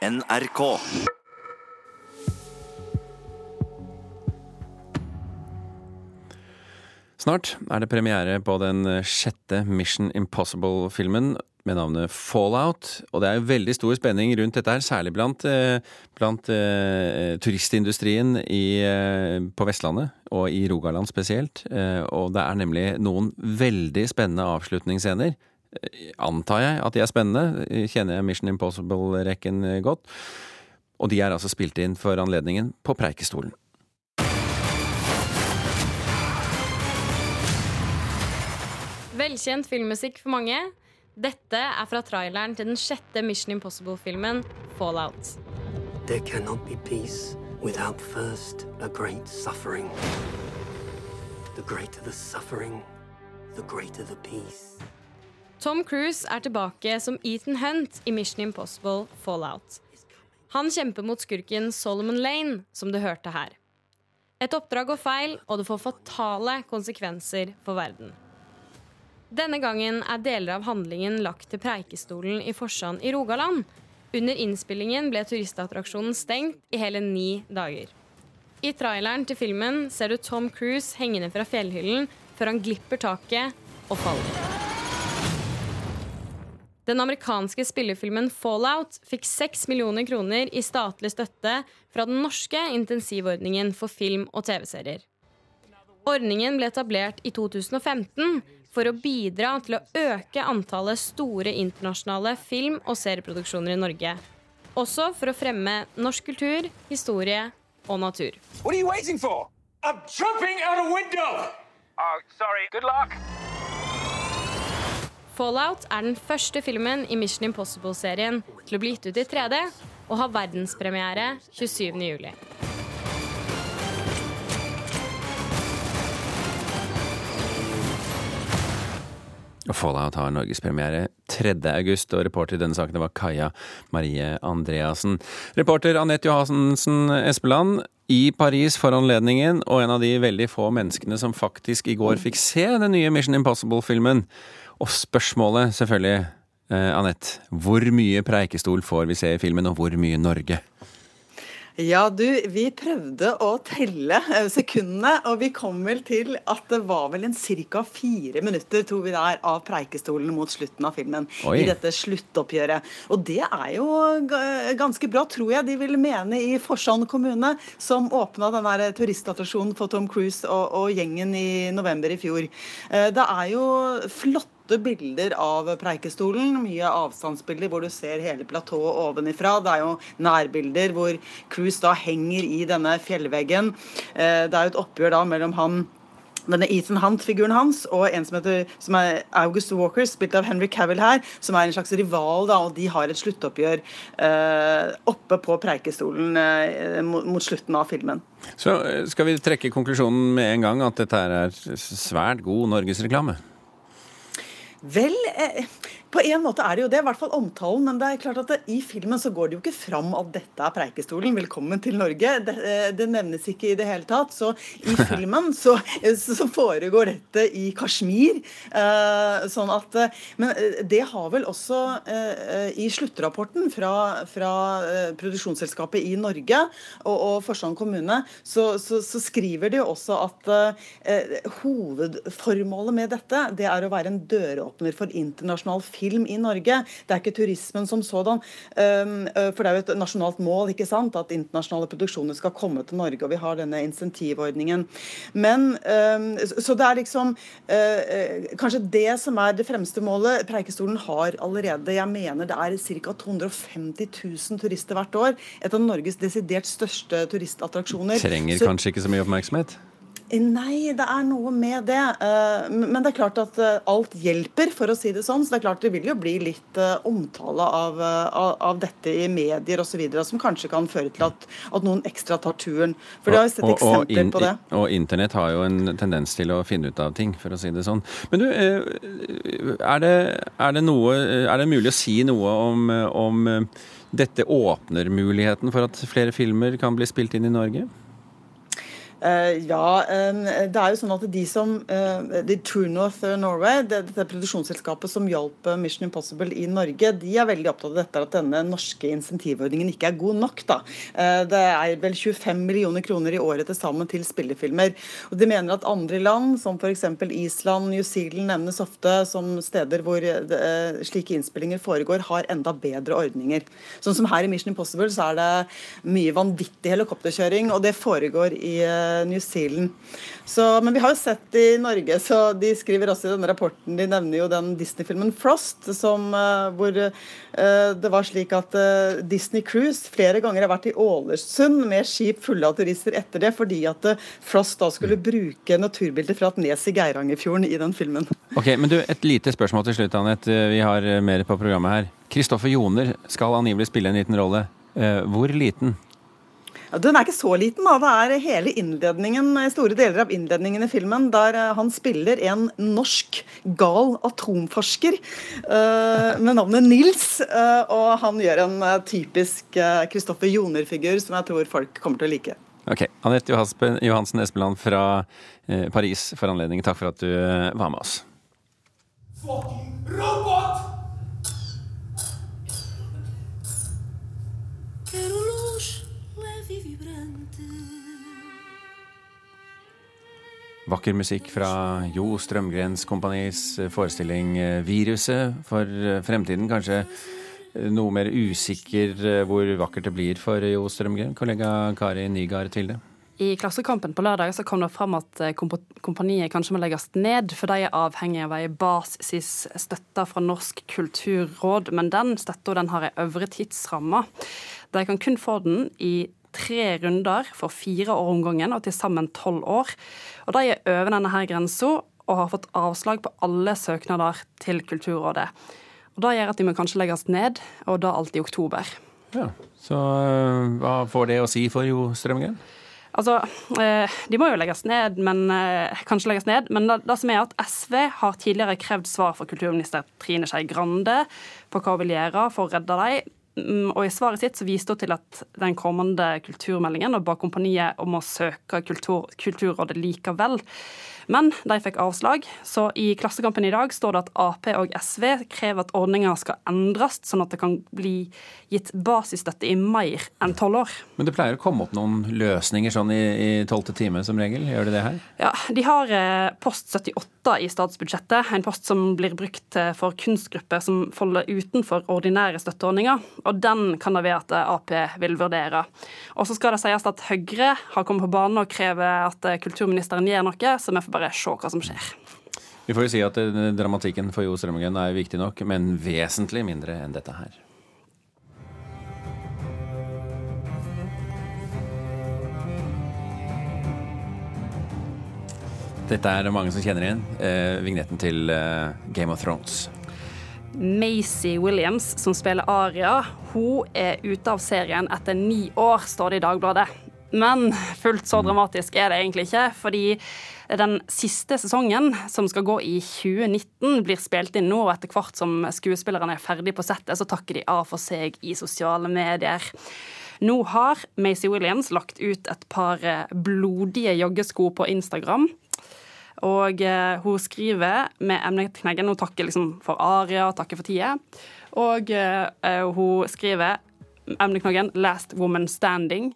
NRK. Snart er det premiere på den sjette Mission Impossible-filmen med navnet Fallout. Og det er jo veldig stor spenning rundt dette her, særlig blant, eh, blant eh, turistindustrien i, eh, på Vestlandet, og i Rogaland spesielt. Eh, og det er nemlig noen veldig spennende avslutningsscener. Antar jeg at de er spennende. Kjenner jeg Mission Impossible-rekken godt. Og de er altså spilt inn for anledningen på Preikestolen. Velkjent filmmusikk for mange. Dette er fra traileren til den sjette Mission Impossible-filmen, Fallout. There cannot be peace without first a great suffering. The greater the suffering, the greater the peace. Tom Cruise er tilbake som Ethan Hunt i Mission Impossible Fallout. Han kjemper mot skurken Solomon Lane, som du hørte her. Et oppdrag går feil, og det får fatale konsekvenser for verden. Denne gangen er deler av handlingen lagt til Preikestolen i Forsand i Rogaland. Under innspillingen ble turistattraksjonen stengt i hele ni dager. I traileren til filmen ser du Tom Cruise hengende fra fjellhyllen før han glipper taket og faller. Den amerikanske spillefilmen Fallout fikk 6 millioner kroner i statlig støtte fra den norske intensivordningen for film- og TV-serier. Ordningen ble etablert i 2015 for å bidra til å øke antallet store internasjonale film- og serieproduksjoner i Norge. Også for å fremme norsk kultur, historie og natur. What are you waiting for? I'm vinduet! out a window! Fallout er den første filmen i Mission Impossible-serien til å bli gitt ut i 3D og har verdenspremiere 27.07. Og Fallout har norgespremiere 3. august, og reporter i denne saken var Kaja Marie Andreassen. Reporter Anette Johansen Espeland i Paris for anledningen, og en av de veldig få menneskene som faktisk i går fikk se den nye Mission Impossible-filmen. Og spørsmålet, selvfølgelig, eh, Anette, hvor mye Preikestol får vi se i filmen, og hvor mye Norge? Ja, du, vi prøvde å telle eh, sekundene, og vi kom vel til at det var vel en ca. fire minutter tror vi der, av Preikestolen mot slutten av filmen. Oi. I dette sluttoppgjøret. Og det er jo ganske bra, tror jeg de vil mene i Forsand kommune, som åpna den der turistattraksjonen for Tom Cruise og, og gjengen i november i fjor. Eh, Det er jo flotte bilder av Preikestolen. Mye avstandsbilder hvor du ser hele platået ovenifra. Det er jo nærbilder hvor Cruise da henger i denne fjellveggen. Eh, Det er jo et oppgjør da mellom han denne Ethan Hunt-figuren hans og en som heter som er August Walker, spilt av Henry Cavill her, som er en slags rival, da, og de har et sluttoppgjør eh, oppe på Preikestolen eh, mot, mot slutten av filmen. Så eh, skal vi trekke konklusjonen med en gang at dette er svært god norgesreklame? Vel, eh, på en måte er det jo det, i hvert fall omtalen. Men det er klart at det, i filmen så går det jo ikke fram at dette er Preikestolen. Velkommen til Norge. Det, eh, det nevnes ikke i det hele tatt. Så i filmen så, så foregår dette i Kashmir. Eh, sånn at eh, Men det har vel også eh, i sluttrapporten fra, fra produksjonsselskapet i Norge og, og Forsand kommune, så, så, så skriver de jo også at hovedformålet med dette, det er å være en døråpner for internasjonal film i Norge. Det er ikke turismen som sådan. Um, uh, for det er jo et nasjonalt mål ikke sant, at internasjonale produksjoner skal komme til Norge, og vi har denne insentivordningen. Men, um, så det er liksom uh, uh, kanskje det som er det fremste målet. Preikestolen har allerede, jeg mener det er ca. 250 000 turister hvert år. Et av Norges desidert største turistattraksjoner. Trenger Så- kanskje ikke så mye oppmerksomhet? Nei, det er noe med det. Eh, Men det er klart at eh, alt hjelper, for å si det sånn. Så det er klart det vil jo bli litt eh, omtale av, av, av dette i medier osv. som kanskje kan føre til at, at noen ekstra tar turen. For det har vi sett eksempler inn- på det. og internett har jo en tendens til å finne ut av ting, for å si det sånn. Men du, er det, er det, noe, er det mulig å si noe om, om dette åpner muligheten for at flere filmer kan bli spilt inn i Norge? Uh, ja, det er jo sånn at de som uh, de True North Norway, det, dette produksjonsselskapet som hjalp Mission Impossible i Norge, de er veldig opptatt av dette at denne norske insentivordningen ikke er god nok. da. Det er vel 25 millioner kroner i året til sammen til spillefilmer. Og De mener at andre land, som f.eks. Island, New Zealand nevnes ofte som steder hvor det, slike innspillinger foregår, har enda bedre ordninger. Sånn som her i Mission Impossible så er det mye vanvittig helikopterkjøring, og det foregår i New Zealand. Så, men vi har jo sett i Norge, så de skriver også i denne rapporten De nevner jo den Disney-filmen 'Frost', som, uh, hvor uh, det var slik at Disney Cruise flere ganger har vært i Ålesund med skip fulle av turister etter det, fordi at Frost da skulle bruke naturbilder fra et nes i Geirangerfjorden i den filmen. Ok, men du, Et lite spørsmål til slutt, Anette. Vi har mer på programmet her. Kristoffer Joner skal angivelig spille en liten rolle. Hvor liten? Ja, den er ikke så liten. da. Det er hele innledningen, store deler av innledningen i filmen der eh, han spiller en norsk gal atomforsker uh, med navnet Nils. Uh, og han gjør en uh, typisk Kristoffer Joner-figur som jeg tror folk kommer til å like. Ok. Anette Johansen Espeland fra Paris for anledningen. Takk for at du var med oss. Fucking robot! Vakker musikk fra Jo Strømgrens Kompanis forestilling eh, 'Viruset' for eh, fremtiden. Kanskje eh, noe mer usikker hvor vakkert det blir for Jo Strømgren. Kollega Kari Nygaard til det. I Klassekampen på lørdag så kom det fram at kompaniet kanskje må legges ned, for de er avhengig av ei basisstøtte fra Norsk kulturråd. Men den støtta har ei øvre tidsramme. De kan kun få den i tre runder for fire år om gangen, og til sammen tolv år. Og De er over denne her grensa og har fått avslag på alle søknader til Kulturrådet. Og Det gjør at de må kanskje legges ned, og da alt i oktober. Ja, Så øh, hva får det å si for Jo Strømgren? Altså, øh, De må jo legges ned, men øh, kanskje legges ned. Men det, det, som er at SV har tidligere krevd svar fra kulturminister Trine Skei Grande på hva hun vil gjøre for å redde dem. Mm, og I svaret sitt så viste hun til at den kommende kulturmeldingen og ba kompaniet om å søke kultur, Kulturrådet likevel. Men de fikk avslag, så i Klassekampen i dag står det at Ap og SV krever at ordninga skal endres, sånn at det kan bli gitt basisstøtte i mer enn tolv år. Men det pleier å komme opp noen løsninger sånn i tolvte time som regel? Gjør det det her? Ja, de har eh, post 78 i statsbudsjettet, en post som blir brukt eh, for kunstgrupper som faller utenfor ordinære støtteordninger, og den kan det være at eh, Ap vil vurdere. Og så skal det sies at Høyre har kommet på banen og krever at kulturministeren gjør noe, så vi får bare se hva som skjer. Vi får jo si at dramatikken for Jo Strømmen er viktig nok, men vesentlig mindre enn dette her. Dette er det mange som kjenner igjen. Eh, vignetten til eh, Game of Thrones. Maisie Williams, som spiller Aria, hun er ute av serien etter ni år, står det i Dagbladet. Men fullt så dramatisk er det egentlig ikke, fordi den siste sesongen, som skal gå i 2019, blir spilt inn nå, og etter hvert som skuespillerne er ferdig på settet, så takker de av for seg i sosiale medier. Nå har Macy Williams lagt ut et par blodige joggesko på Instagram. Og eh, hun skriver med emnekneggen Hun takker liksom for aria, takker for tida. Og eh, hun skriver emneknaggen 'Last Woman Standing'.